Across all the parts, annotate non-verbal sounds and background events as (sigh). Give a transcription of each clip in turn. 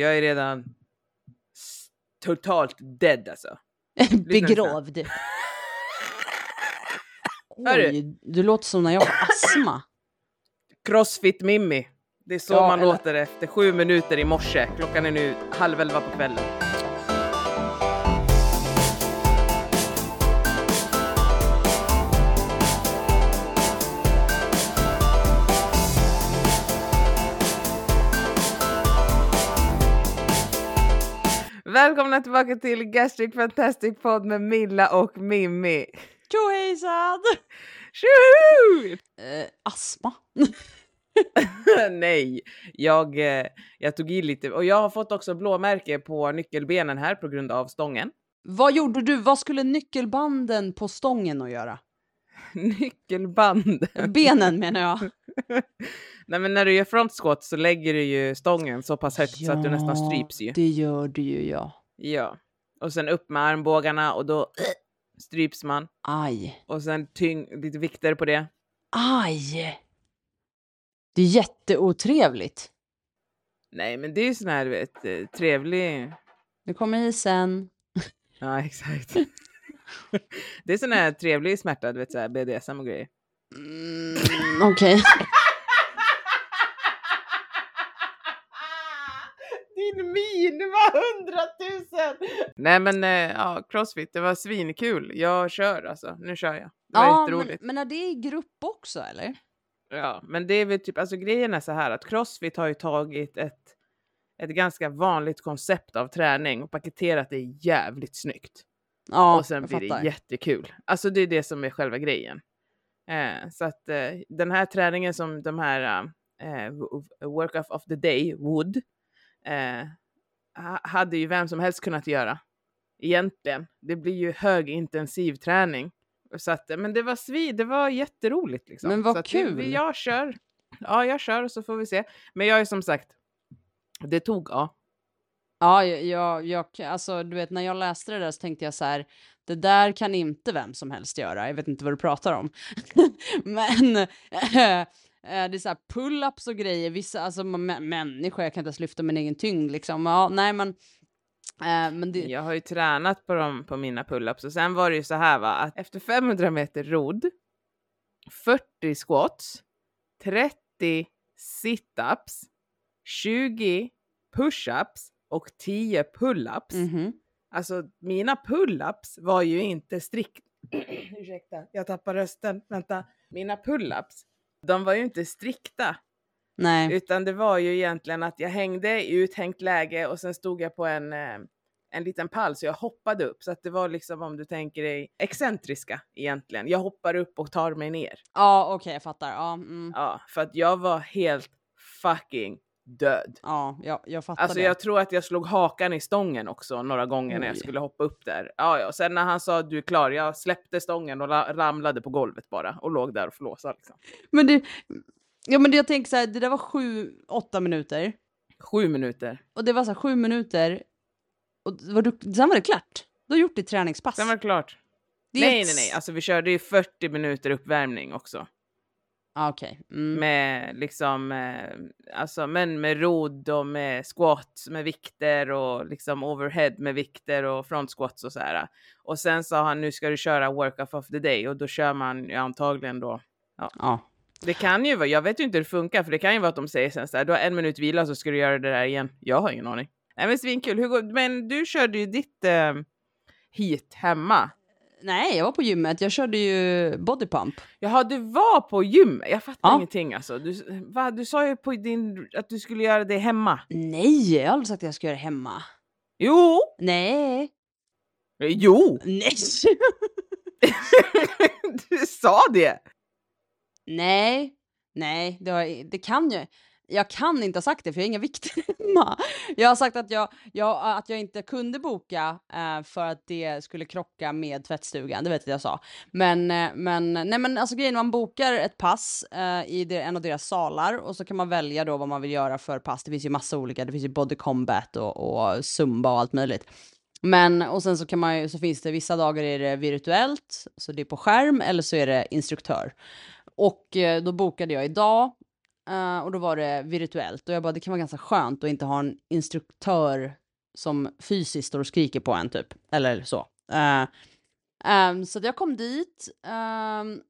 Jag är redan totalt dead alltså. (laughs) Begravd. (laughs) Oj, du låter som när jag har astma. Crossfit Mimmi. Det är så Ja, man eller- låter efter sju minuter i morse. Klockan är nu halv elva på kvällen. Välkomna tillbaka till Gastric Fantastic Pod med Milla och Mimmi. Tjohejsan! Tjoho! Eh, astma. (laughs) Nej, jag, eh, jag tog i lite och jag har fått också blåmärke på nyckelbenen här på grund av stången. Vad gjorde du? Vad skulle nyckelbanden på stången att göra? Nyckelband. Benen menar jag. (laughs) Nej men när du gör front squat så lägger du ju stången så pass högt så att du nästan stryps ju. det gör du ju ja. Ja. Och sen upp med armbågarna och då (clears throat) stryps man. Aj. Och sen tyng, lite vikter på det. Aj! Det är jätteotrevligt. Nej men det är ju sån här du vet, eh, trevlig... Nu kommer isen. (laughs) Ja exakt. (laughs) det är sån här trevlig smärta, du vet såhär BDSM och grejer. Mm, Okej. Din (laughs) min var hundratusen! Nej men eh, ja, crossfit, det var svinkul. Jag kör alltså, nu kör jag. Det var Ja, men, jätteroligt. men är det i grupp också eller? Ja, men det är väl typ, alltså grejen är så här att crossfit har ju tagit ett, ett ganska vanligt koncept av träning och paketerat det jävligt snyggt. Ja, och sen blir det jättekul. Alltså det är det som är själva grejen. Eh, så att eh, den här träningen som de här eh, work of, the day, wood, eh, ha- hade ju vem som helst kunnat göra. Egentligen. Det blir ju högintensiv träning. Så att, men det var svi, det var jätteroligt liksom. Men vad så kul. Vi, jag kör. Ja, jag kör och så får vi se. Men jag är som sagt, det tog, ja. Ja, jag, jag, alltså du vet när jag läste det där så tänkte jag så här, det där kan inte vem som helst göra, jag vet inte vad du pratar om. (laughs) Men eh, det är så här pull-ups och grejer, vissa, alltså mä- människor, jag kan inte ens lyfta min egen tyngd liksom. Ja, nej men, men det, Jag har ju tränat på dem på mina pull-ups och sen var det ju så här va att efter 500 meter rodd, 40 squats, 30 sit-ups, 20 push-ups och 10 pull-ups. mhm. Alltså mina pull-ups var ju inte strikt... (clears throat) Ursäkta, jag tappar rösten. Vänta. Mina pull-ups, de var ju inte strikta. Nej, Utan det var ju egentligen att jag hängde i uthängt läge och sen stod jag på en, eh, en liten pall så jag hoppade upp. Så att det var liksom om du tänker dig excentriska egentligen. Jag hoppar upp och tar mig ner. ja okej jag fattar, ja, mm. Ja, för att jag var helt fucking död. ja jag, jag fattar Alltså det. jag tror att jag slog hakan i stången också några gånger när jag Oj. skulle hoppa upp där. Ja, ja. Sen när han sa du är klar, jag släppte stången och la- ramlade på golvet bara och låg där och flåsade liksom. Men det, ja men jag tänker så här, det där var sju, åtta minuter. Sju minuter. Och det var så här sju minuter. Och var, du- sen var det klart. Du har gjort ditt träningspass. Sen var det klart. Det Nej, ett- nej, nej. Alltså vi körde ju 40 minuter uppvärmning också. Ah, Okej. Mm. Med liksom, eh, alltså men med rodd och med squats med vikter och liksom overhead med vikter och front squats och så här. Och sen sa han nu ska du köra work of the day och då kör man ju antagligen då. Ja. Det kan ju vara, jag vet ju inte hur det funkar för det kan ju vara att de säger sen så här, du har en minut vila så ska du göra det där igen. Jag har ingen aning. Nej men svinkul. Hur går, men du körde ju ditt eh, hit hemma. Nej, jag var på gymmet. Jag körde ju bodypump. Jaha, du var på gym. Jag fattar Ja. ingenting alltså. Du, va, du sa ju på din, att du skulle göra det hemma. Nej, jag har aldrig sagt att jag ska göra det hemma. Jo! Nej. Jo! Nej. (laughs) du sa det! Nej. Nej, det, har, det kan jag. Jag kan inte ha sagt det för jag är inga vikter (laughs) hemma. Jag har sagt att jag, jag, att jag inte kunde boka eh, för att det skulle krocka med tvättstugan. Det vet jag att jag sa. Men, eh, men, nej men alltså grejen, man bokar ett pass eh, i det, en av deras salar och så kan man välja då vad man vill göra för pass. Det finns ju massa olika. Det finns ju body combat och, och zumba och allt möjligt. Men och sen så kan man ju, så finns det vissa dagar är det virtuellt, så det är på skärm eller så är det instruktör. Och eh, då bokade jag idag eh, och då var det virtuellt. Och jag bara, det kan vara ganska skönt att inte ha en instruktör som fysiskt står och skriker på en typ. Eller så. Eh, ehm, så jag kom dit. Ehm,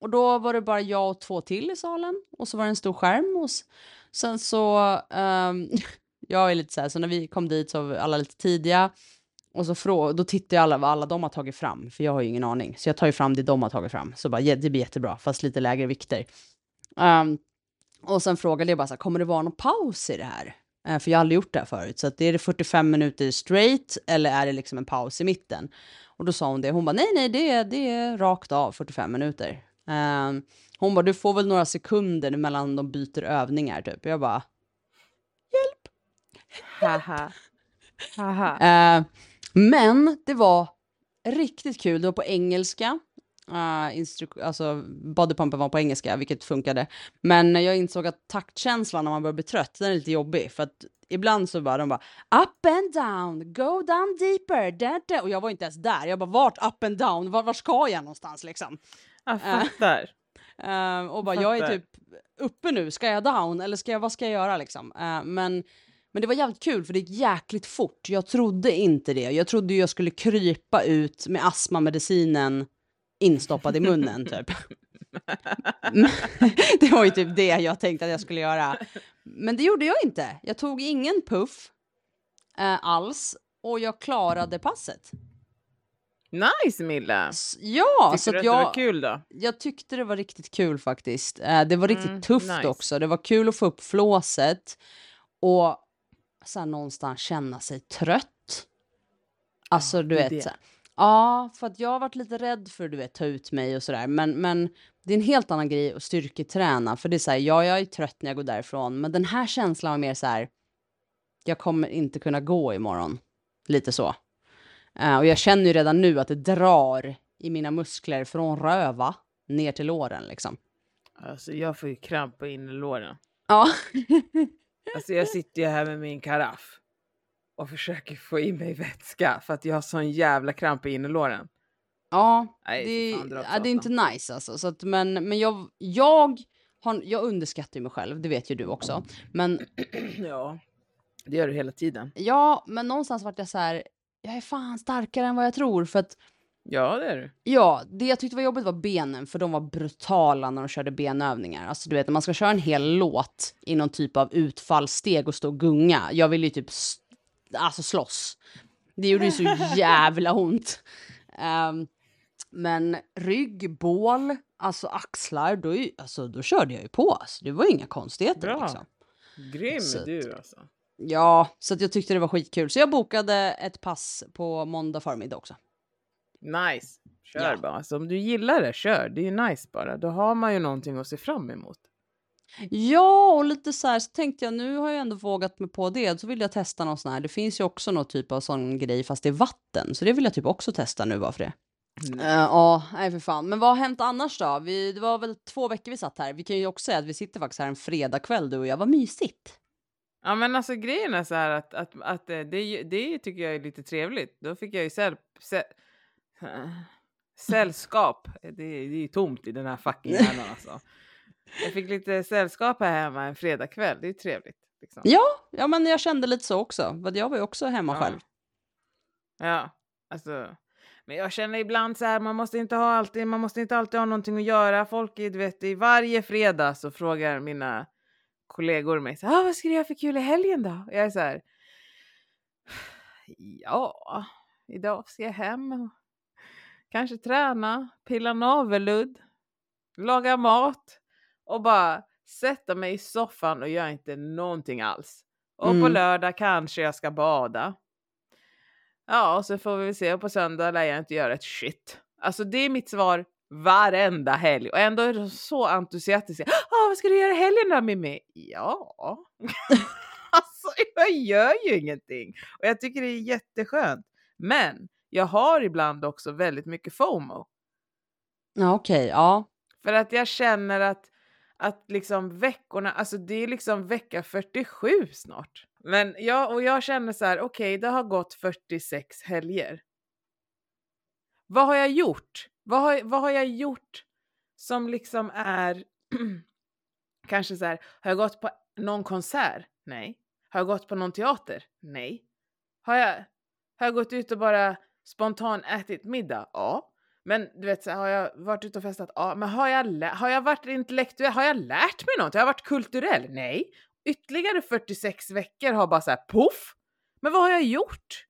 och då var det bara jag och två till i salen. Och så var det en stor skärm. Och sen så, ehm, (laughs) jag är lite så här, så när vi kom dit så var alla lite tidiga. Och så frå, då tittar jag alla vad alla de har tagit fram, för jag har ju ingen aning. Så jag tar ju fram det de har tagit fram. Så bara, ja, det blir jättebra, fast lite lägre vikter. Ehm, och sen frågade jag bara så här, kommer det vara någon paus i det här? Eh, för jag har aldrig gjort det här förut. Så att är det 45 minuter straight eller är det liksom en paus i mitten? Och då sa hon det. Hon bara, nej, nej, det det är rakt av 45 minuter. Ehm, hon bara, du får väl några sekunder mellan de byter övningar typ. Jag bara, Haha. Haha. Eh, men det var riktigt kul. Det var på engelska. Uh, instru- alltså bodypumpen var på engelska, vilket funkade. Men jag insåg att taktkänslan när man börjar bli trött, den är lite jobbig. För att ibland så bara de bara up and down, go down deeper, da, da. Och jag var inte ens där. Jag bara vart up and down, var, var ska jag någonstans liksom? Jag fattar. (laughs) Eh, och bara, jag är typ uppe nu, ska jag down eller ska jag, vad ska jag göra liksom? Eh, men, men det var jävligt kul för det gick jäkligt fort. Jag trodde inte det. Jag trodde jag skulle krypa ut med astmamedicinen instoppad i munnen (laughs) typ. (laughs) Det var ju typ det jag tänkte att jag skulle göra. Men det gjorde jag inte. Jag tog ingen puff eh, alls och jag klarade passet. Nice Milla! S- Ja, Tyckte så du att att jag... det var kul då? Jag tyckte det var riktigt kul faktiskt. Eh, det var riktigt Mm, tufft nice. också. Det var kul att få upp flåset och så någonstans känna sig trött. Alltså du det är vet. Så här, ja, för att jag har varit lite rädd för du vet ta ut mig och sådär. Men, men det är en helt annan grej att styrketräna. För det är så här, ja, jag är trött när jag går därifrån. Men den här känslan var mer så här. Jag kommer inte kunna gå imorgon. Lite så. Eh, och jag känner ju redan nu att det drar i mina muskler från röva ner till låren liksom. Alltså jag får ju kramp på innerlåren. Ja. (laughs) Alltså jag sitter ju här med min karaff och försöker få i mig vätska för att jag har sån jävla kramp i innerlåren. ja, Nej, det, fan, ja, det är inte nice alltså. Så att, men men jag, jag, har, jag underskattar ju mig själv, det vet ju du också. Men (clears throat) Ja, det gör du hela tiden. ja, men någonstans vart jag så här, jag är fan starkare än vad jag tror. För att Ja, det är du. Ja, det jag tyckte var jobbigt var benen, för de var brutala när de körde benövningar. Alltså du vet, när man ska köra en hel låt i någon typ av utfallssteg och stå och gunga. Jag ville ju typ alltså slåss. Det gjorde ju så (laughs) jävla ont. Ehm, men rygg, bål, alltså axlar, då, alltså, då körde jag ju på. Alltså, det var inga konstigheter Bra. liksom. Grym Så du alltså. Ja, så jag tyckte det var skitkul. Så jag bokade ett pass på måndag förmiddag också. Nice. Kör Ja. bara. Alltså, om du gillar det, kör. Det är ju nice bara. Då har man ju någonting att se fram emot. Ja, och lite så här så tänkte jag nu har jag ändå vågat mig på det, så vill jag testa någon sån här. Det finns ju också någon typ av sån grej fast det är vatten, så det vill jag typ också testa nu bara för det. Mm. Eh, Ja, nej för fan. Men vad har hänt annars då? Vi, det var väl två veckor vi satt här. Vi kan ju också säga att vi sitter faktiskt här en fredagkväll du och jag. Vad mysigt. Ja men alltså grejen är så här att, att, att eh, det, det tycker jag är lite trevligt. Då fick jag ju säll, sä, (laughs) sällskap. Det, det är ju tomt i den här fucking hjärnan (laughs) alltså. Jag fick lite sällskap här hemma en fredagkväll. Det är ju trevligt. Liksom. Ja, ja men jag kände lite så också. Jag var ju också hemma Ja. själv. Ja, alltså. Men jag känner ibland så här, man måste inte ha alltid, man måste inte alltid ha någonting att göra. Folk, är, du vet, i varje fredag så frågar mina kollegor mig så här, ah, vad ska du göra för kul i helgen då? Och jag är så här, ja, idag ska jag hem kanske träna, pilla navelludd, laga mat och bara sätta mig i soffan och göra inte någonting alls. Och på Mm. lördag kanske jag ska bada. Ja, och så får vi se. Och på söndag lär jag inte göra ett shit. Alltså det är mitt svar varenda helg. Och ändå är de så entusiastiska. Ah, vad ska du göra i helgen då Mimmi? Ja. (laughs) alltså jag gör ju ingenting. Och jag tycker det är jätteskönt. Men jag har ibland också väldigt mycket FOMO. Ja, okej, ja. För att jag känner att, att liksom veckorna, alltså det är liksom vecka 47 snart. Men jag, och jag känner så här, okej det har gått 46 helger. Vad har jag gjort? Vad har, vad har jag gjort som liksom är (clears throat) Kanske så här, har jag gått på någon konsert? Nej. Har jag gått på någon teater? Nej. Har jag, har jag gått ut och bara Spontan ätit middag? Ja. Men du vet, så har jag varit ute och festat? Ja. Men har jag, har jag varit intellektuell? Har jag lärt mig något? Har jag varit kulturell? Nej. Ytterligare 46 veckor har bara så här poff. Men vad har jag gjort?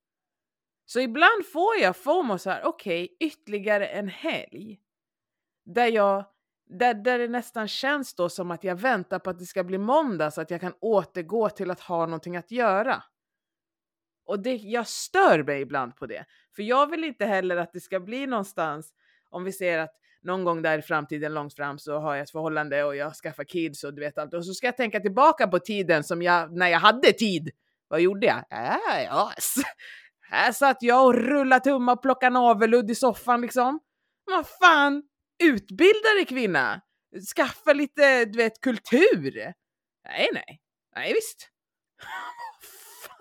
Så ibland får jag FOMO så här, okej, ytterligare en helg. Där jag, där, där det nästan känns då som att jag väntar på att det ska bli måndag så att jag kan återgå till att ha någonting att göra. Och det, jag stör mig ibland på det. För jag vill inte heller att det ska bli någonstans, om vi ser att någon gång där i framtiden långt fram så har jag ett förhållande och jag skaffar kids och du vet allt. Och så ska jag tänka tillbaka på tiden som jag, när jag hade tid. Vad gjorde jag? Äh, ja, här satt jag och rullade tummar och plockade navelludd i soffan liksom. Vad fan, utbilda dig kvinna! Skaffa lite, du vet, kultur! Nej, nej. Nej, visst. (laughs)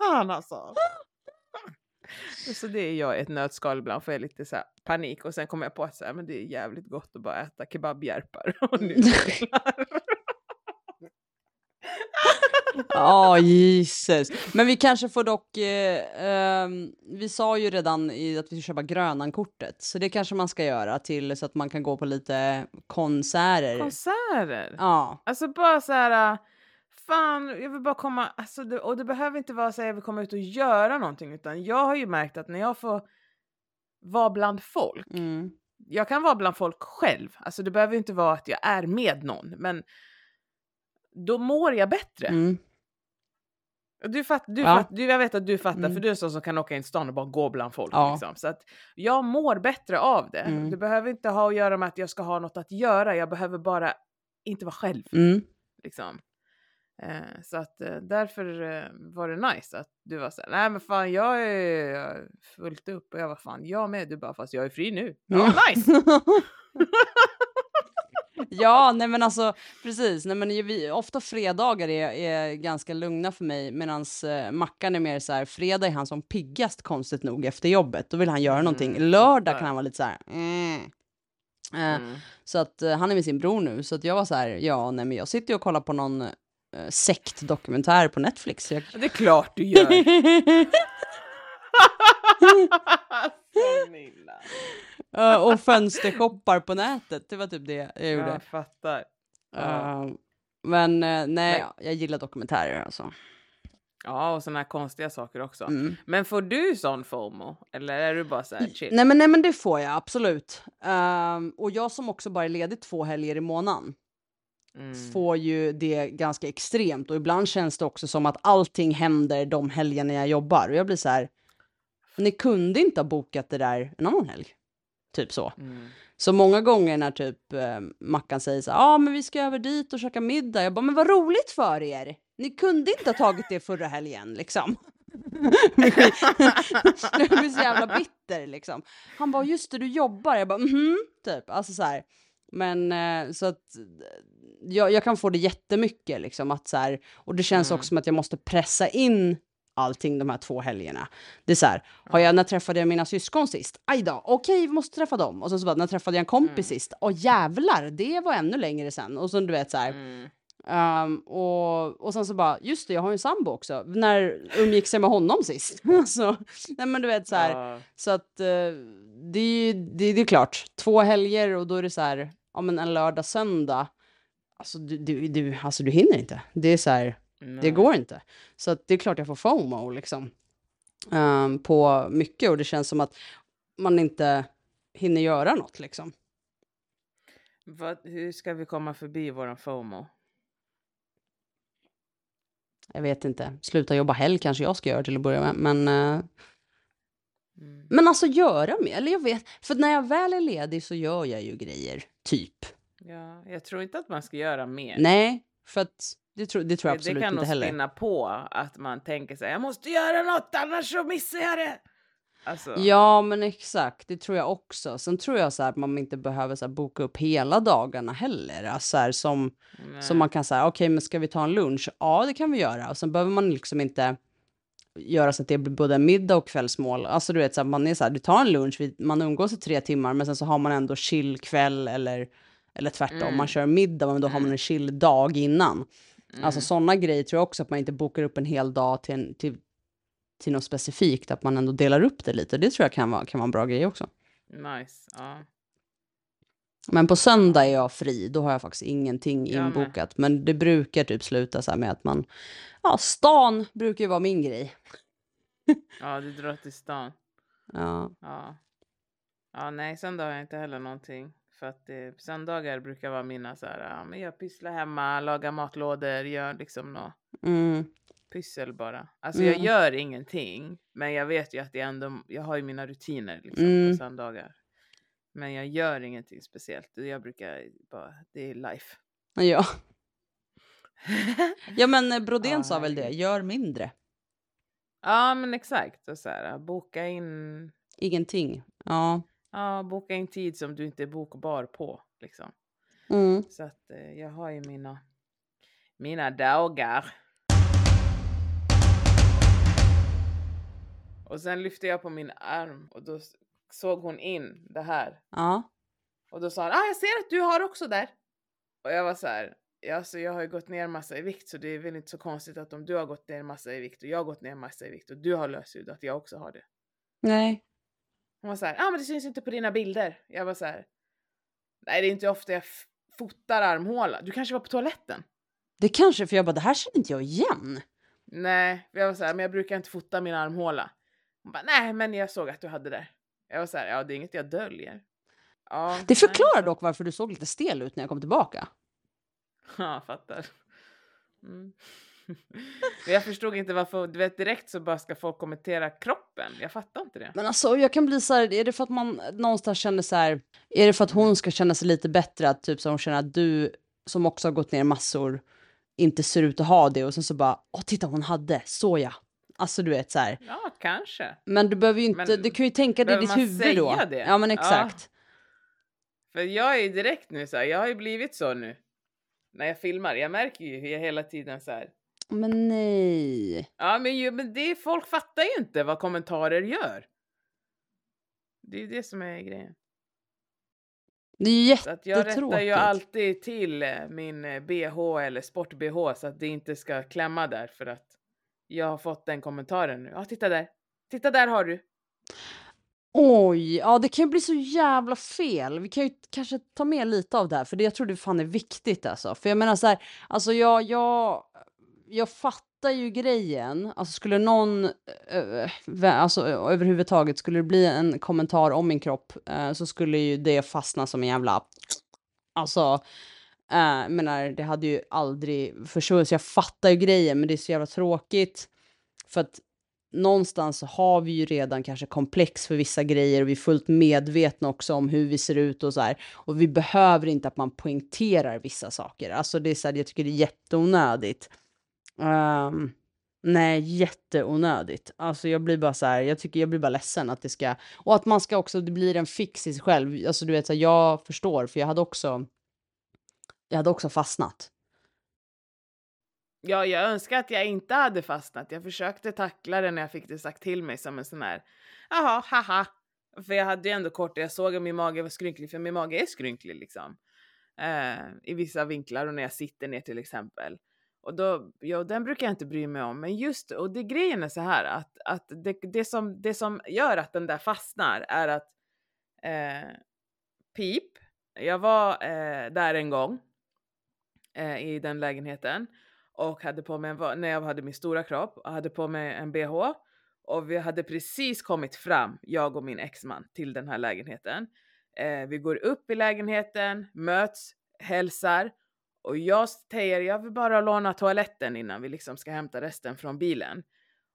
fan alltså. (laughs) Så det är jag ett nötskal ibland, får jag lite så här panik och sen kommer jag på att så här, men det är jävligt gott att bara äta kebabhjärpar (laughs) och nudlar. (laughs) Ja, Jesus. Men vi kanske får dock, eh, ehm, vi sa ju redan i att vi ska köpa Grönan-kortet, så det kanske man ska göra till så att man kan gå på lite konserter. Konserter! ja. Alltså bara så här, fan, jag vill bara komma, alltså det, och det behöver inte vara så att jag vill komma ut och göra någonting, utan jag har ju märkt att när jag får vara bland folk, Mm. jag kan vara bland folk själv, alltså det behöver inte vara att jag är med någon, men då mår jag bättre. Mm. Du fatt, du Ja. fatt, du, jag vet att du fattar, Mm. för du är en sån som kan åka in i stan och bara gå bland folk. Ja. Liksom. Så att jag mår bättre av det. Mm. Det behöver inte ha att göra med att jag ska ha något att göra, jag behöver bara inte vara själv. Mm. Liksom. Eh, så att eh, därför eh, var det nice att du var såhär, nej men fan jag är fullt upp och jag var fan jag med. Du bara, fast jag är fri nu. Ja, nice! (laughs) ja, nej men alltså precis. Nej, men vi, ofta fredagar är, är ganska lugna för mig medan eh, Mackan är mer så här, fredag är han som piggast konstigt nog efter jobbet. Då vill han göra någonting. Mm, Lördag kan han vara lite så här. Mm. Mm. Så att han är med sin bror nu, så att jag var så här, ja, nej men jag sitter ju och kollar på någon sektdokumentär på Netflix. Jag... Det är klart du gör! (laughs) Eh, och fönstershoppar på nätet, det var typ det jag gjorde. Jag fattar. Eh, men eh, nej, Nej. jag gillar dokumentärer alltså. Ja, och såna här konstiga saker också. Mm. Men får du sån FOMO? Eller är du bara så här chill? Nej men, nej men det får jag absolut. Ehm, och jag som också bara är ledig två helger i månaden Mm. får ju det ganska extremt och ibland känns det också som att allting händer de helgerna jag jobbar och jag blir så här. Ni kunde inte ha bokat det där en annan helg. Typ så. Mm. Så många gånger när typ eh, Mackan säger så ja ah, men vi ska över dit och käka middag. Jag bara, men vad roligt för er. Ni kunde inte ha tagit det förra helgen liksom. (laughs) jag blir så jävla bitter liksom. Han bara, just det du jobbar. Jag bara, mhm, typ. Alltså så här. Men eh, så att jag, jag kan få det jättemycket liksom att så här. Och det känns Mm. också som att jag måste pressa in allting de här två helgerna. Det är så här, har jag, när träffade jag mina syskon sist? Aj då, okej, vi måste träffa dem. Och sen så bara, när träffade jag en kompis Mm. sist? Åh jävlar, det var ännu längre sen. Och så du vet så här, Mm. ehm, och, och sen så bara, just det, jag har ju en sambo också. När umgicks jag med honom sist? (laughs) (laughs) så, nej men du vet så här, Ja. så att eh, det, det, det är klart, två helger och då är det så här, ja men en lördag, söndag. Alltså du, du, du, alltså du hinner inte. Det är så här, det går inte. Så att det är klart jag får FOMO liksom. ehm, på mycket och det känns som att man inte hinner göra något liksom. Vad, hur ska vi komma förbi våran FOMO? Jag vet inte. Sluta jobba helg kanske jag ska göra till att börja med. Men, eh, Mm. men alltså göra mer. Eller jag vet. För när jag väl är ledig så gör jag ju grejer. Typ. Ja, jag tror inte att man ska göra mer. Nej, för att det, tror det tror jag det, det absolut kan inte nog heller. spinna på att man tänker sig jag måste göra något annars så missar jag det. Alltså, Ja, men exakt. Det tror jag också. Sen tror jag så här att man inte behöver så här boka upp hela dagarna heller. Alltså så här, som, nej. som man kan säga, okej, men ska vi ta en lunch? Ja, det kan vi göra. Och sen behöver man liksom inte göra så att det blir både middag och kvällsmål. Alltså du vet, så man är så här, du tar en lunch, man umgås i tre timmar, men sen så har man ändå chill kväll eller Eller tvärtom, Mm. man kör middag men då har man en chill dag innan. Mm. Alltså sådana grejer tror jag också att man inte bokar upp en hel dag till, en, till, till något specifikt, att man ändå delar upp det lite. Det tror jag kan vara, kan vara en bra grej också. Nice. Ja. Men på söndag är jag fri, då har jag faktiskt ingenting Jag inbokat. Men det brukar typ sluta så med att man, ja stan brukar ju vara min grej. (laughs) ja, du drar till stan. Ja, Ja. Ja, nej, söndag har jag inte heller någonting. För att eh, söndagar brukar vara mina så här, ja, men jag pysslar hemma, lagar matlådor, gör liksom något mm, pyssel bara. Alltså jag Mm. gör ingenting, men jag vet ju att det ändå, jag har ju mina rutiner liksom Mm. på söndagar. Men jag gör ingenting speciellt. Jag brukar bara, det är life. ja. (laughs) ja men eh, Brodén Ja, sa väl det, gör mindre. ja, men exakt. Och så här, boka in, Ingenting. Ja. ja, boka in tid som du inte är bokbar på liksom. Mm. Så att eh, jag har ju mina, mina dagar. Och sen lyfte jag på min arm och då såg hon in det här. Ja. Och då sa hon, ah jag ser att du har också där. Och jag var så här, ja, alltså jag har ju gått ner massa i vikt så det är väl inte så konstigt att om du har gått ner massa i vikt och jag har gått ner massa i vikt och du har löshud att jag också har det. Nej. Hon var så här, ah men det syns inte på dina bilder. Jag var så här, nej det är inte ofta jag fotar armhåla. Du kanske var på toaletten? Det kanske, för jag bara, det här känner inte jag igen. Nej, jag var så här, men jag brukar inte fota min armhåla. Hon bara, nej men jag såg att du hade det. Jag var så här, ja det är inget jag döljer. Ja, Det förklarar nej, dock varför du såg lite stel ut när jag kom tillbaka. (laughs) Ja, fattar. Mm. (laughs) jag förstod inte varför, du vet direkt så bara ska folk kommentera kroppen. Jag fattar inte det. Men alltså jag kan bli så här, är det för att man någonstans känner så här, är det för att hon ska känna sig lite bättre, att typ så hon känner att du som också har gått ner massor inte ser ut att ha det och sen så bara, åh titta hon hade, så ja. Alltså du vet så här. Ja, kanske. Men du behöver ju inte, Men du kan ju tänka det i behöver ditt man huvud då. säga det? Ja men Ja. exakt. För jag är ju direkt nu så här, jag har ju blivit så nu. När jag filmar, jag märker ju hur jag hela tiden så här. Men nej. Ja men, ju, men det, folk fattar ju inte vad kommentarer gör. Det är ju det som är grejen. Det är ju att jag rättar ju jättetråkigt. alltid till eh, min eh, bh eller sport-bh så att det inte ska klämma där för att jag har fått den kommentaren nu. Ja, titta där. Titta där har du. Oj, ja det kan ju bli så jävla fel. Vi kan ju kanske ta med lite av det här, för det jag tror det fan är viktigt alltså. För jag menar så här, alltså jag, jag, jag fattar ju grejen. Alltså skulle någon, äh, alltså överhuvudtaget, skulle det bli en kommentar om min kropp äh, så skulle ju det fastna som en jävla, alltså, Uh, jag menar det hade ju aldrig försvunnit. Så jag fattar ju grejen, men det är så jävla tråkigt. För att någonstans så har vi ju redan kanske komplex för vissa grejer och vi är fullt medvetna också om hur vi ser ut och så här. Och vi behöver inte att man poängterar vissa saker. Alltså det är så här, jag tycker det är jätteonödigt. Um, nej, jätteonödigt. Alltså jag blir bara så här, jag tycker jag blir bara ledsen att det ska, och att man ska också, det blir en fix i sig själv. Alltså du vet, så här, jag förstår, för jag hade också, jag hade också fastnat. Ja, jag önskar att jag inte hade fastnat. Jag försökte tackla det när jag fick det sagt till mig som en sån här, jaha, haha. För jag hade ju ändå kort, jag såg att min mage var skrynklig, för min mage är skrynklig liksom. Eh, I vissa vinklar och när jag sitter ner till exempel. Och då, ja, den brukar jag inte bry mig om. Men just, och det grejen är så här att, att det, det, som, det som gör att den där fastnar är att eh, pip, jag var eh, där en gång eh, i den lägenheten och hade på mig en, när jag hade min stora kropp och hade på mig en bh och vi hade precis kommit fram, jag och min exman, till den här lägenheten. Eh, vi går upp i lägenheten, möts, hälsar och jag säger jag vill bara låna toaletten innan vi liksom ska hämta resten från bilen.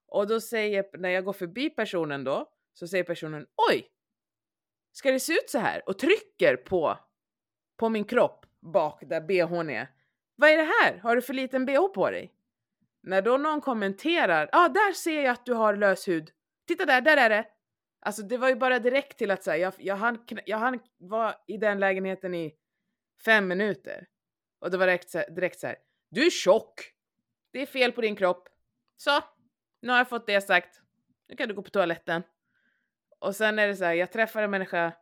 Och då säger, när jag går förbi personen då, så säger personen oj! Ska det se ut så här? Och trycker på, på min kropp bak där bhn är. Vad är det här? Har du för liten bh på dig? När då någon kommenterar, ja ah, där ser jag att du har lös hud. Titta där, där är det. Alltså det var ju bara direkt till att säga, jag, jag, hann, jag hann vara i den lägenheten i fem minuter. Och det var direkt, direkt så här, du är tjock. Det är fel på din kropp. Så, nu har jag fått det sagt. Nu kan du gå på toaletten. Och sen är det så här, jag träffar en människa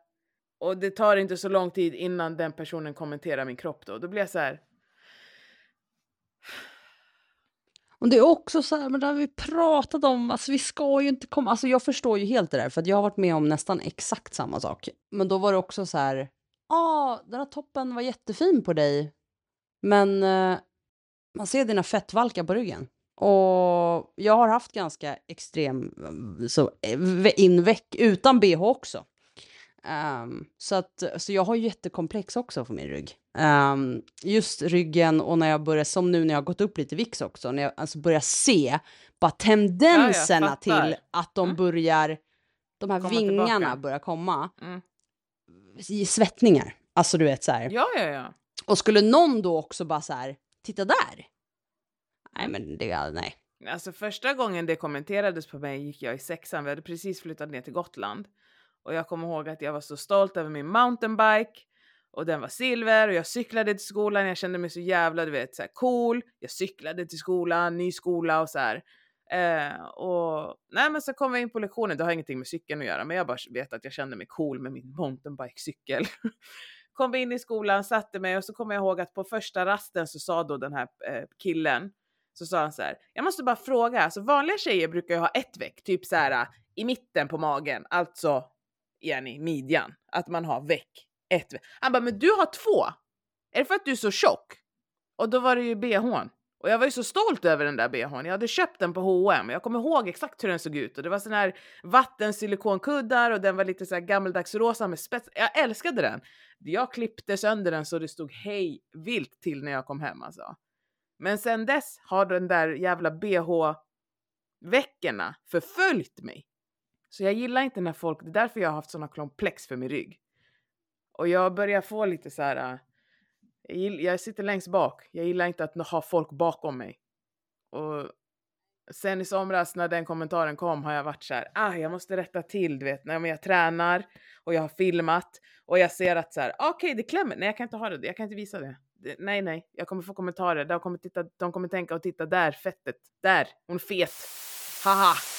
Och det tar inte så lång tid innan den personen kommenterar min kropp då. Då blir jag så här. Och det är också så här, men det har vi pratat om, alltså vi ska ju inte komma, alltså jag förstår ju helt det där, för att jag har varit med om nästan exakt samma sak. Men då var det också så här, ja, ah, den här toppen var jättefin på dig, men eh, man ser dina fettvalkar på ryggen. Och jag har haft ganska extrem eh, så, eh, inveck utan bh också. Um, så, att, så jag har jättekomplex också för min rygg. Um, just ryggen och när jag börjar, som nu när jag har gått upp lite vikt också, när jag alltså börjar se bara tendenserna ja, till att de mm. börjar, de här komma vingarna tillbaka. börjar komma. Mm. I svettningar. Alltså du vet så här. Ja, ja, ja. Och skulle någon då också bara så här, titta där. Nej men det, nej. Alltså första gången det kommenterades på mig gick jag i sexan, vi hade precis flyttat ner till Gotland. Och jag kommer ihåg att jag var så stolt över min mountainbike och den var silver och jag cyklade till skolan. Jag kände mig så jävla du vet, så här, cool. Jag cyklade till skolan, ny skola och så här. Eh, och nej, men så kom vi in på lektionen. Det har ingenting med cykeln att göra, men jag bara vet att jag kände mig cool med min mountainbike-cykel. (laughs) kom vi in i skolan, satte mig och så kommer jag ihåg att på första rasten så sa då den här eh, killen så sa han så här. Jag måste bara fråga, alltså vanliga tjejer brukar ju ha ett veck, typ så här i mitten på magen, alltså Jenny, midjan, att man har veck. Ett veck. Han bara, men du har två. Är det för att du är så tjock? Och då var det ju bhn. Och jag var ju så stolt över den där bhn. Jag hade köpt den på H&M. Jag kommer ihåg exakt hur den såg ut och det var sån här vattensilikon-kuddar och den var lite så här gammeldags rosa med spets. Jag älskade den. Jag klippte sönder den så det stod hej vilt till när jag kom hem alltså. Men sen dess har den där jävla bh-veckorna förföljt mig. Så jag gillar inte när folk, det är därför jag har haft såna komplex för min rygg. Och jag börjar få lite så här. Äh, jag, gillar, jag sitter längst bak. Jag gillar inte att ha folk bakom mig. Och sen i somras när den kommentaren kom har jag varit så här, ah, jag måste rätta till, du vet, när jag tränar och jag har filmat och jag ser att så här, okej, okay, det klämmer. Nej, jag kan inte ha det. Jag kan inte visa det. det. Nej, nej, jag kommer få kommentarer. De kommer, titta, de kommer tänka och titta där, fettet, där, hon är fet. Haha.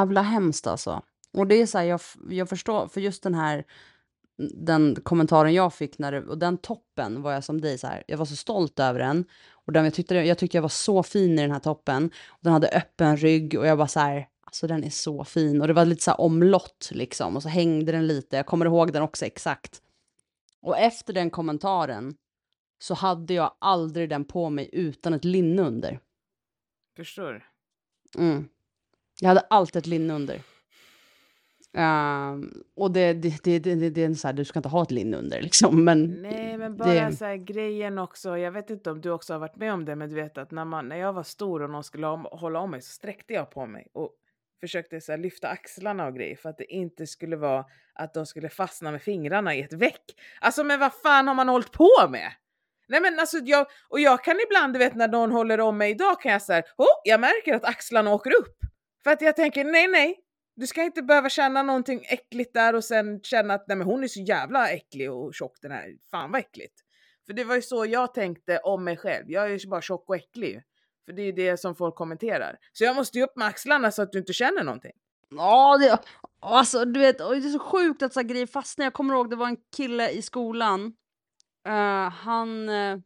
Jävla hemskt alltså. Och det är så här, jag, jag förstår, för just den här den kommentaren jag fick när det, och den toppen var jag som dig så här, jag var så stolt över den. Och den, jag, tyckte, jag tyckte jag var så fin i den här toppen. Och den hade öppen rygg och jag var så här, alltså den är så fin. Och det var lite så här omlott liksom och så hängde den lite. Jag kommer ihåg den också exakt. Och efter den kommentaren så hade jag aldrig den på mig utan ett linne under. Förstår. Mm. Jag hade alltid ett linne under. Um, och det, det, det, det, det är så här, du ska inte ha ett linne under liksom. Men Nej, men bara det... så här, grejen också. Jag vet inte om du också har varit med om det, men du vet att när, man, när jag var stor och någon skulle hålla om mig så sträckte jag på mig och försökte så här, lyfta axlarna och grejer för att det inte skulle vara att de skulle fastna med fingrarna i ett väck. Alltså, men vad fan har man hållit på med? Nej men alltså jag, och jag kan ibland, du vet när någon håller om mig idag kan jag säga, oh, jag märker att axlarna åker upp. För att jag tänker, nej nej, du ska inte behöva känna någonting äckligt där och sen känna att nej men hon är så jävla äcklig och tjock den här, fan vad äckligt. För det var ju så jag tänkte om mig själv, jag är ju bara tjock och äcklig. För det är ju det som folk kommenterar. Så jag måste ju upp med axlarna så att du inte känner någonting. Ja, det, alltså du vet, det är så sjukt att så grejer fastnar. Jag kommer ihåg det var en kille i skolan. Uh, han... Uh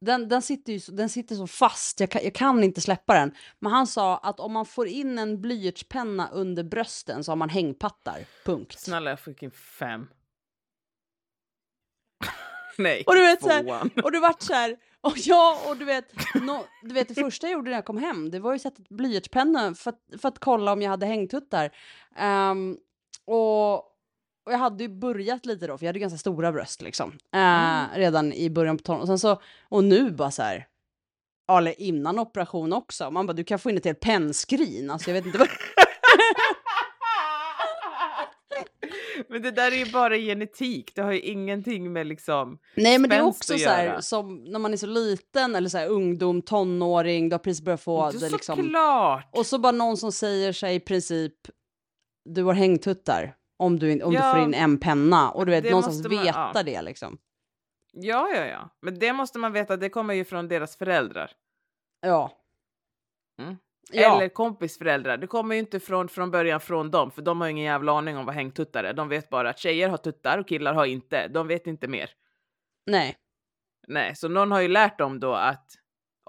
den, den, sitter ju, den sitter så fast, jag kan, jag kan inte släppa den. Men han sa att om man får in en blyertspenna under brösten så har man hängpattar. Punkt. Snälla, jag fick in fem. (laughs) Nej, och du vet, så här, (laughs) Och du vart så här, och ja, och du vet, no, du vet det första jag gjorde när jag kom hem, det var ju att sätta blyertspenna för, för att kolla om jag hade hängtuttar. Um, och och jag hade ju börjat lite då, för jag hade ganska stora bröst liksom. Eh, mm. Redan i början på tonåren. Och sen så, och nu bara så här, eller innan operation också. Man bara, du kan få in ett helt pennskrin. Alltså jag vet inte vad... (laughs) Men det där är ju bara genetik, det har ju ingenting med liksom Nej men det är också så här, som när man är så liten eller så här, ungdom, tonåring, du har precis börjat få det, det liksom. Såklart! Och så bara någon som säger sig i princip du har hängtuttar om du, om Ja, du får in en penna och du vet någonstans man- veta ja. det liksom. Ja, ja, ja. Men det måste man veta, det kommer ju från deras föräldrar. Ja. Mm. Ja. Eller kompisföräldrar. Det kommer ju inte från, från början från dem, för de har ju ingen jävla aning om vad hängtuttar är. De vet bara att tjejer har tuttar och killar har inte. De vet inte mer. Nej. Nej, så någon har ju lärt dem då att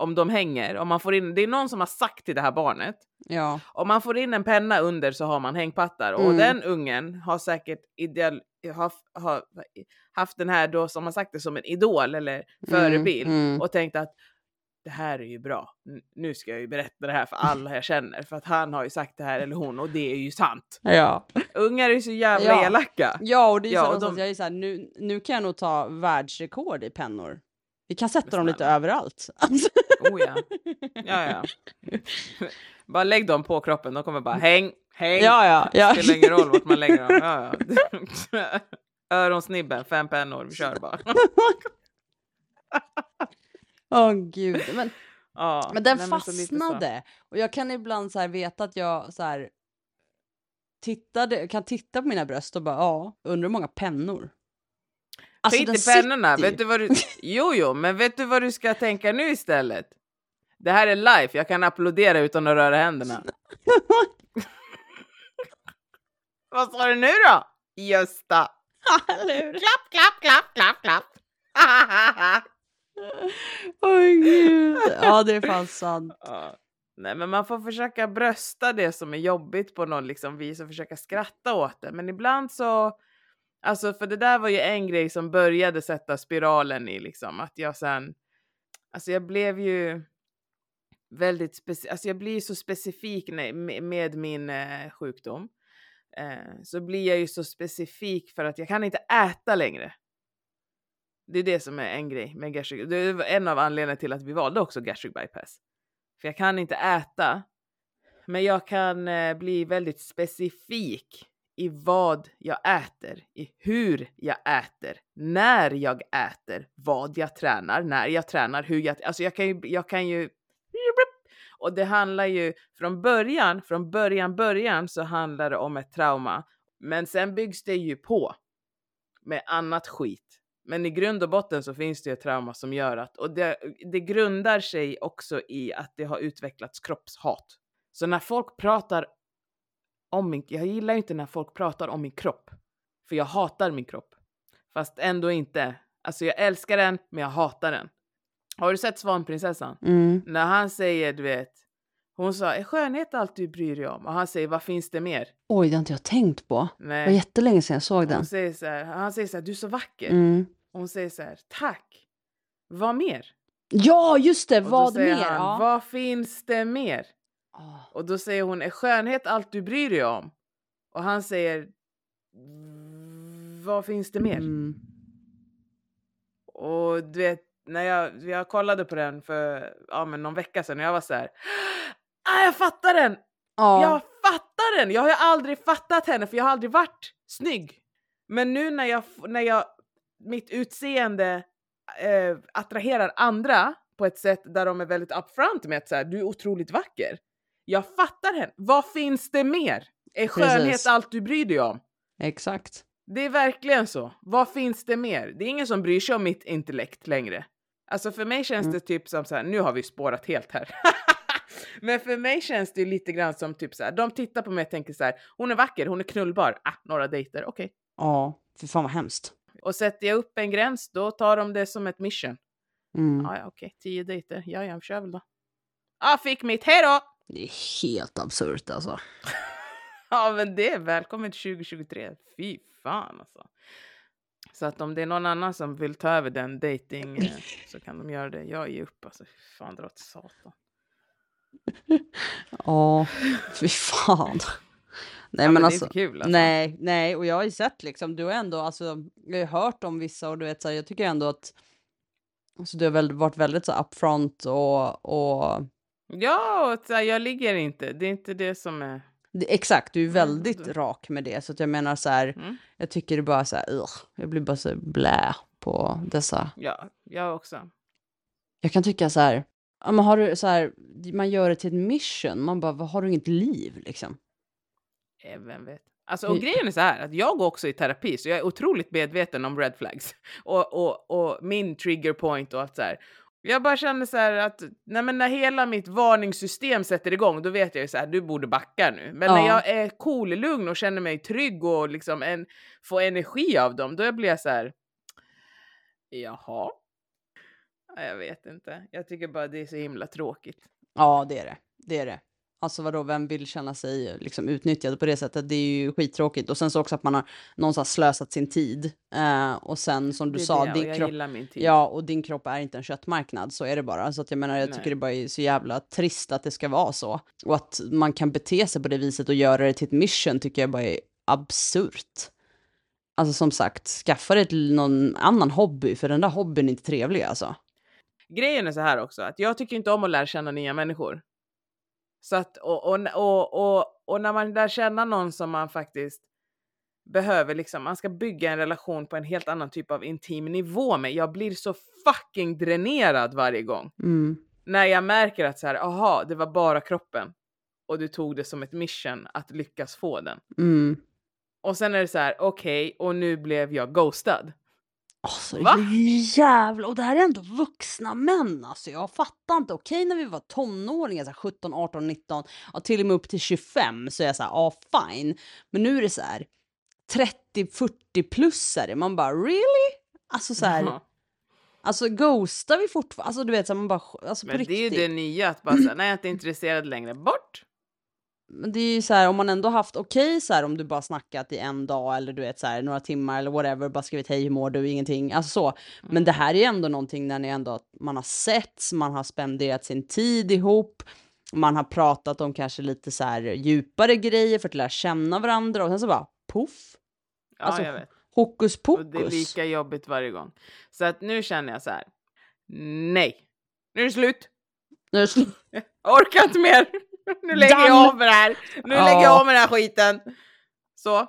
om de hänger, om man får in, det är någon som har sagt till det här barnet, Ja. om man får in en penna under så har man hängpattar. Och Mm. den ungen har säkert ideal, har, har, haft den här då som har sagt det som en idol eller förebild Mm, mm. och tänkt att det här är ju bra. Nu ska jag ju berätta det här för alla jag känner för att han har ju sagt det här eller hon och det är ju sant. Ja. Ungar är ju så jävla Ja. elaka. Ja, och det är Ja, så och de- jag är så här, nu, nu kan jag nog ta världsrekord i pennor. Vi kan sätta Men dem lite överallt. Alltså, Oh ja. Ja, ja. (laughs) bara lägg dem på kroppen, de kommer bara häng, häng. ja, ja, ja. Spelar ingen roll vart man lägger dem. Ja, ja. (laughs) Öronsnibben, fem pennor, vi kör bara. (laughs) Åh gud. Men, Ja, men den nej, fastnade. Och jag kan ibland så här veta att jag så här tittade, kan titta på mina bröst och bara ja, undrar hur många pennor. Alltså, Skit den i pennorna, vet du vad du... Jo, jo, men vet du vad du ska tänka nu istället? Det här är live, jag kan applådera utan att röra händerna. (laughs) vad sa du nu då? Gösta. Klapp, klapp, klapp, klapp, klapp. (laughs) Åh gud. Ja, det är fan sant. (laughs) Ja. Nej, men man får försöka brösta det som är jobbigt på någon liksom vis och försöka skratta åt det. Men ibland så, alltså för det där var ju en grej som började sätta spiralen i liksom att jag sen, alltså jag blev ju väldigt specifik, alltså jag blir så specifik med, min eh, sjukdom. Eh, så blir jag ju så specifik för att jag kan inte äta längre. Det är det som är en grej med gastric. Det var en av anledningarna till att vi valde också gastric bypass. För jag kan inte äta. Men jag kan eh, bli väldigt specifik i vad jag äter, i hur jag äter, när jag äter, vad jag tränar, när jag tränar, hur jag... Alltså jag kan ju... Jag kan ju och det handlar ju från början, från början, början så handlar det om ett trauma. Men sen byggs det ju på med annat skit. Men i grund och botten så finns det ju ett trauma som gör att, och det, det grundar sig också i att det har utvecklats kroppshat. Så när folk pratar om min, jag gillar ju inte när folk pratar om min kropp. För jag hatar min kropp. Fast ändå inte. Alltså jag älskar den, men jag hatar den. Har du sett Svanprinsessan? Mm. När han säger, du vet, hon sa, är skönhet allt du bryr dig om? Och han säger, vad finns det mer? Oj, det har inte jag tänkt på. Det var Nej. jättelänge sedan jag såg den. Hon säger så här, han säger så här, du är så vacker. Mm. Hon säger så här, tack. Vad mer? Ja, just det. Vad mer? Han, ja. Vad finns det mer? Ah. Och då säger hon, är skönhet allt du bryr dig om? Och han säger, vad finns det mer? Mm. Och du vet, när jag, jag kollade på den för ja, men någon vecka sedan och jag var så här, ah, jag fattar den! Ja. Jag fattar den! Jag har ju aldrig fattat henne för jag har aldrig varit snygg. Men nu när jag, när jag mitt utseende eh, attraherar andra på ett sätt där de är väldigt upfront med att så här, du är otroligt vacker. Jag fattar henne. Vad finns det mer? Är skönhet Precis. allt du bryr dig om? Exakt. Det är verkligen så. Vad finns det mer? Det är ingen som bryr sig om mitt intellekt längre. Alltså för mig känns Mm. det typ som så här, nu har vi spårat helt här. (laughs) Men för mig känns det lite grann som typ så här, de tittar på mig och tänker så här, hon är vacker, hon är knullbar, ah, några dejter, okej. Ja, för fan vad hemskt. Och sätter jag upp en gräns, då tar de det som ett mission. Mm. Ah, ja, okej, tio dejter, ja, ja, vi kör väl då. Ah, fick mitt, hejdå! Det är helt absurt alltså. (laughs) Ja, men det är välkommen till 2023. Fy fan alltså. Så att om det är någon annan som vill ta över den dating eh, (laughs) så kan de göra det. Jag ger upp alltså. Fan dra åt satan. (laughs) Ja, fy fan. Nej Ja, men är alltså. kul alltså. Nej, nej, och jag har ju sett liksom, du har ändå, alltså, jag har hört om vissa och du vet så här, jag tycker ändå att alltså, du har väl varit väldigt så upfront och, och Ja, så här, jag ligger inte. Det är inte det som är... det, exakt, du är väldigt Mm. rak med det så jag menar så här, Mm. jag tycker det bara så här, ugh, jag blir bara så blä på dessa. Ja, jag också. Jag kan tycka så här, men har du så här, man gör det till ett mission, man bara, vad har du inget liv liksom? Eh, Vem vet? Alltså, och Mm. grejen är så här att jag går också i terapi så jag är otroligt medveten om red flags (laughs) och, och, och min trigger point och allt så här. Jag bara känner så här att nej men när hela mitt varningssystem sätter igång då vet jag ju så här du borde backa nu. Men när Ja. jag är cool, lugn och känner mig trygg och liksom en, får energi av dem då blir jag så här. Jaha. Ja, Jag vet inte. Jag tycker bara det är så himla tråkigt. Ja, det är det. Det är det. Alltså vadå, vem vill känna sig liksom utnyttjad på det sättet? Det är ju skittråkigt. Och sen så också att man har någonstans slösat sin tid. Eh, och sen som du Det sa, det, din kropp, ja, och din kropp är inte en köttmarknad, så är det bara. Så att jag menar, jag tycker Nej. det bara är så jävla trist att det ska vara så. Och att man kan bete sig på det viset och göra det till ett mission tycker jag bara är absurt. Alltså som sagt, skaffa dig någon annan hobby, för den där hobbyn är inte trevlig alltså. grejen är så här också, att jag tycker inte om att lära känna nya människor. Så att, och, och, och, och, och när man lär känna någon som man faktiskt behöver, liksom, man ska bygga en relation på en helt annan typ av intim nivå med. Jag blir så fucking dränerad varje gång. Mm. När jag märker att så här, aha, det var bara kroppen. Och du tog det som ett mission att lyckas få den. Mm. Och sen är det så här, okej, och nu blev jag ghostad. Alltså, Va? jävlar, och det här är ändå vuxna män alltså. Jag fattar inte. Okej när vi var tonåringar, så här 17, 18, 19, och till och med upp till 25 så är jag så här, ja fine. Men nu är det så här 30, 40 plusare. Man bara really? Alltså så här, Jaha. alltså ghostar vi fortfarande? Alltså du vet så här, man bara, alltså Men det är ju det nya, att bara säga, nej jag är inte intresserad längre, bort! Men det är ju så här om man ändå haft okej så här om du bara snackat i en dag eller du vet så här några timmar eller whatever, bara skrivit hej hur mår du, ingenting, alltså så. Men det här är ju ändå någonting när ni ändå, man har setts, man har spenderat sin tid ihop, man har pratat om kanske lite så här djupare grejer för att lära känna varandra och sen så bara poff, Ja, Alltså, jag vet. hokus Och det är pokus. lika jobbigt varje gång. Så att nu känner jag så här. Nej, nu är det slut. Nu är det slut. (laughs) Jag orkar inte mer. (laughs) Nu lägger jag Done. av med det här. Nu Ja. lägger jag av med den här skiten. Så.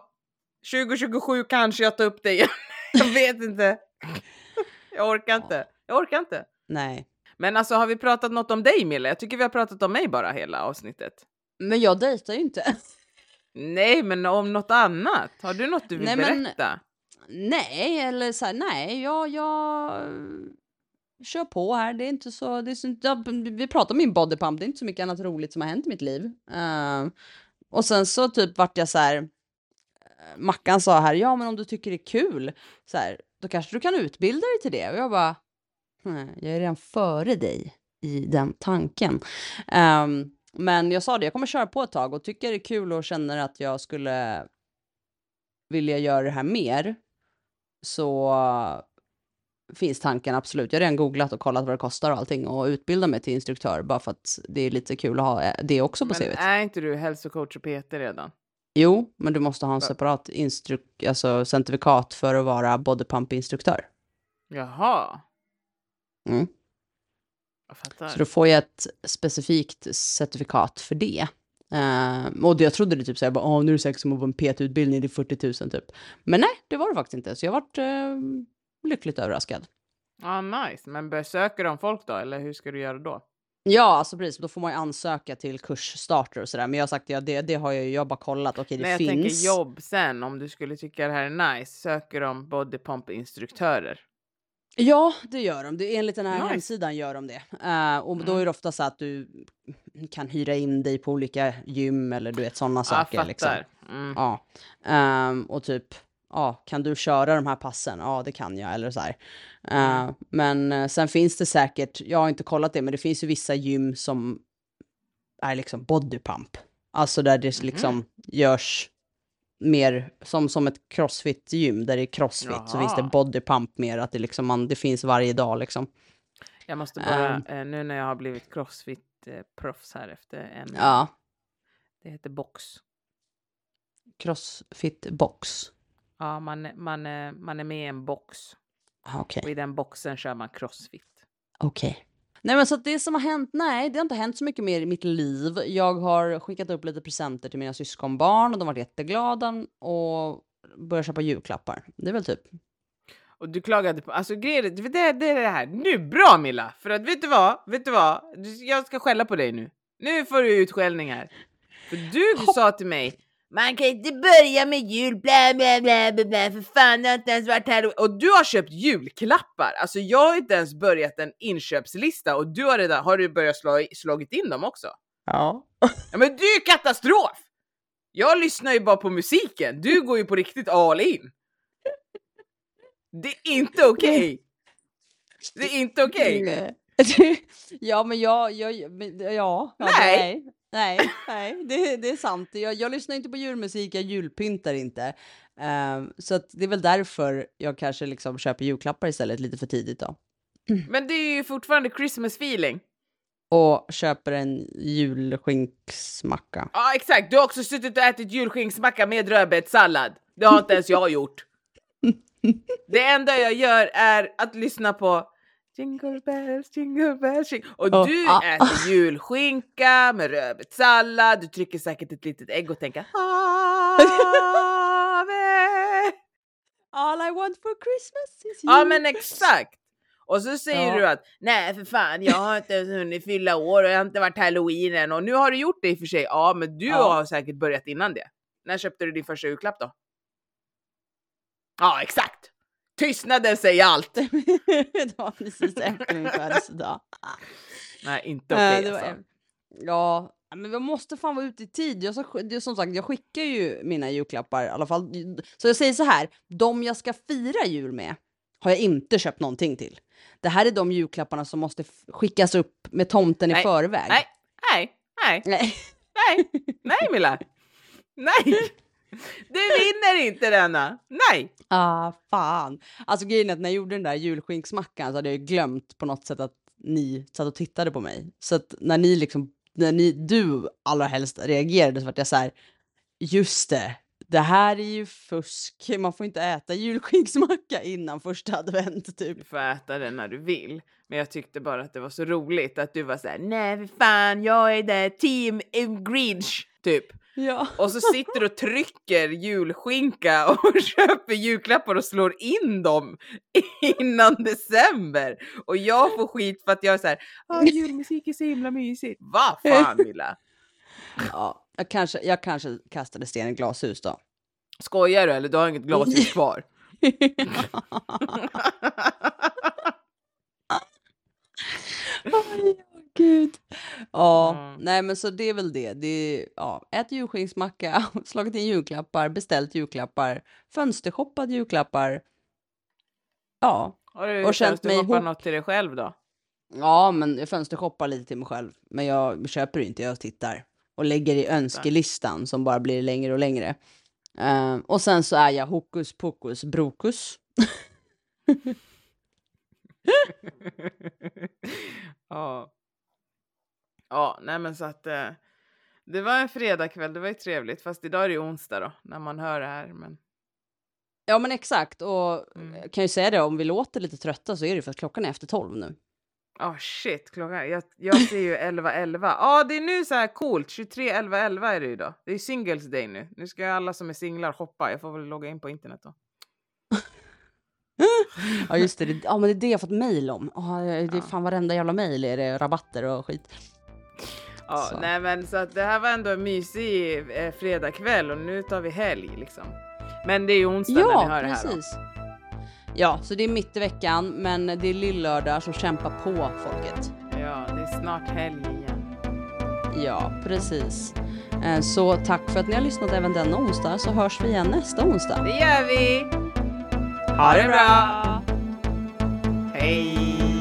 2027 kanske jag tar upp det igen. (laughs) Jag vet inte. Jag orkar inte. Jag orkar inte. Nej. Men alltså har vi pratat något om dig Mille? Jag tycker vi har pratat om mig bara hela avsnittet. Men jag dejtar ju inte. Nej, men om något annat. Har du något du vill Nej, men- berätta? Nej, eller så här, nej, jag, jag kör på här. Det är inte så, det är så ja, vi pratar om min bodypump, det är inte så mycket annat roligt som har hänt i mitt liv. Uh, och sen så typ vart jag så här, eh, Mackan sa här, ja men om du tycker det är kul, så här, då kanske du kan utbilda dig till det. Och jag bara, "Nej, jag är redan före dig i den tanken. Um, men jag sa det, jag kommer köra på ett tag och tycker det är kul och känner att jag skulle vilja göra det här mer så finns tanken absolut. Jag har redan googlat och kollat vad det kostar och allting och utbilda mig till instruktör bara för att det är lite kul att ha eh, det också på Men CVt. är inte du hälsocoach och PT redan? Jo, men du måste ha en separat instruk- alltså certifikat för att vara bodypump-instruktör. Jaha. Mm. Så då får jag ett specifikt certifikat för det. Uh, och jag trodde det typ såhär, Åh, nu är det säkert som att vara en PT-utbildning, det är 40 000 typ. Men nej, det var det faktiskt inte. Så jag varit uh, lyckligt överraskad. Ja, nice. Men besöker de folk då, eller hur ska du göra då? Ja, alltså precis. Då får man ju ansöka till kursstarter och sådär. Men jag har sagt, ja, det, det har jag ju, jag bara kollat. Okej, det Nej, jag finns. tänker jobb sen, om du skulle tycka det här är nice, söker de bodypump-instruktörer. Ja, det gör de. Det, enligt den här Nice. hemsidan gör de det. Eh, och då Mm. är det ofta så att du kan hyra in dig på olika gym eller du vet sådana saker. Liksom. fattar. Mm. Ja. Ehm, och typ, ja, kan du köra de här passen? Ja, det kan jag. Eller så här. Mm. Men eh, sen finns det säkert, jag har inte kollat det, men det finns ju vissa gym som är liksom bodypump. Alltså där det Mhm. liksom görs mer som, som ett crossfit-gym, där det är crossfit, så finns det Jaha. bodypump mer, att det liksom man, det finns varje dag liksom. Jag måste bara, eh, nu när jag har blivit crossfit-proffs här efter en, Ja, det heter box. crossfit box. Ja, man, man, är- man är med i en box Ah, Okej. och i den boxen kör man crossfit. Okej. Nej men så det som har hänt, nej det har inte hänt så mycket mer i mitt liv. Jag har skickat upp lite presenter till mina syskonbarn och de har varit jätteglada och börjat köpa julklappar. Det är väl typ. Och du klagade på, alltså grejer, det, det, det är det här, nu bra Milla! För att vet du vad, vet du vad, jag ska skälla på dig nu. Nu får du utskällning här. För du sa till mig, man kan inte börja med jul, bla bla bla bla, bla för fan det har inte ens varit här. Och du har köpt julklappar, alltså jag har inte ens börjat en inköpslista och du har redan, har du börjat slå, slagit in dem också? Ja. Ja men det är ju katastrof! Jag lyssnar ju bara på musiken, du går ju på riktigt all in. Det är inte okej! Det är inte okej! (laughs) Nej. ja, men jag, jag, men- ja, ja, Nej. nej, nej, nej, det, det är sant. Jag, jag lyssnar inte på julmusik, jag julpyntar inte. Ehm, så det är väl därför jag kanske liksom köper julklappar istället lite för tidigt då. (clears throat) Men det är ju fortfarande Christmas feeling. Och köper en julskinksmacka. Ja exakt, du har också suttit och ätit julskinksmacka med rödbetssallad. Det har inte ens jag gjort. (laughs) Det enda jag gör är att lyssna på Jingle bells, jingle bells, jingle. Och Ja, du ah. äter julskinka med rödbetssallad, du trycker säkert ett litet ägg och tänker Ave. All I want for Christmas is Ja you. men exakt! Och så säger Ja. du att nej för fan jag har inte ens hunnit fylla år och jag har inte varit halloween än och nu har du gjort det i och för sig. Ja men du Ja. har säkert börjat innan det. När köpte du din första julklapp då? Ja exakt! Tystnaden säger allt! (laughs) det var precis efter min födelsedag. Nej inte Eh, okej var- alltså. Ja, men vi måste fan vara ute i tid. Jag, det som sagt, jag skickar ju mina julklappar i alla fall. Så jag säger så här, de jag ska fira jul med har jag inte köpt någonting till. Det här är de julklapparna som måste skickas upp med tomten i Nej, förväg. Nej, nej, nej, Nej. nej, nej Milla! (laughs) Nej! Du vinner inte denna! Nej! Ah, fan. Alltså grejen är att när jag gjorde den där julskinksmackan så hade jag glömt på något sätt att ni satt och tittade på mig. Så att när ni liksom, när ni, du allra helst reagerade så vart jag så här, just det, det här är ju fusk. Man får inte äta julskinksmacka innan första advent typ. Du får äta den när du vill. Men jag tyckte bara att det var så roligt att du var så här: nej fan, jag är där team Grinch, typ. Ja. Och så sitter du och trycker julskinka och (laughs) köper julklappar och slår in dem innan december. Och jag får skit för att jag är så här, ah, julmusik är så himla mysigt. Vad fan (laughs) Milla? ja jag, kanske, jag kanske kastade sten i glashus då. Skojar du eller? Du har inget glashus (laughs) kvar. Oj, gud. Ja, Mm. nej men så det är väl det. det är, ja, ät julskinksmacka, (laughs) slagit in julklappar, beställt julklappar, fönstershoppat julklappar. Ja, Har du Och känt mig ihop. något till dig själv då? ja men jag fönstershoppar lite till mig själv. Men jag köper inte, jag tittar. Och lägger i önskelistan som bara blir längre och längre. Eh, och sen så är jag hokus pokus brokus. (laughs) ja. Ja, nej men så att eh, det var en fredagkväll, det var ju trevligt. Fast idag är det ju onsdag då, när man hör det här. Men Ja men exakt, och Mm. jag kan ju säga det, om vi låter lite trötta så är det för att klockan är efter tolv nu. oh, shit, klockan, jag, jag ser ju 11.11. Ja, ah, det är nu så här coolt, 23.11.11 är det ju då. Det är singles day nu. Nu ska alla som är singlar shoppa. Jag får väl logga in på internet då. (laughs) Ja just det, det, ja, men det är det jag fått mail om. Ja, det är Ja. fan varenda jävla mail är det rabatter och skit. Ja, Så. nej men så att det här var ändå en mysig eh, fredagkväll och nu tar vi helg liksom. Men det är ju onsdag när ni Ja, hör det här då. precis. Ja, så det är mitt i veckan, men det är lillördag så kämpa på folket. Ja, det är snart helg igen. Ja, precis. Eh, Så tack för att ni har lyssnat även denna onsdag så hörs vi igen nästa onsdag. Det gör vi! Ha det bra! Hej!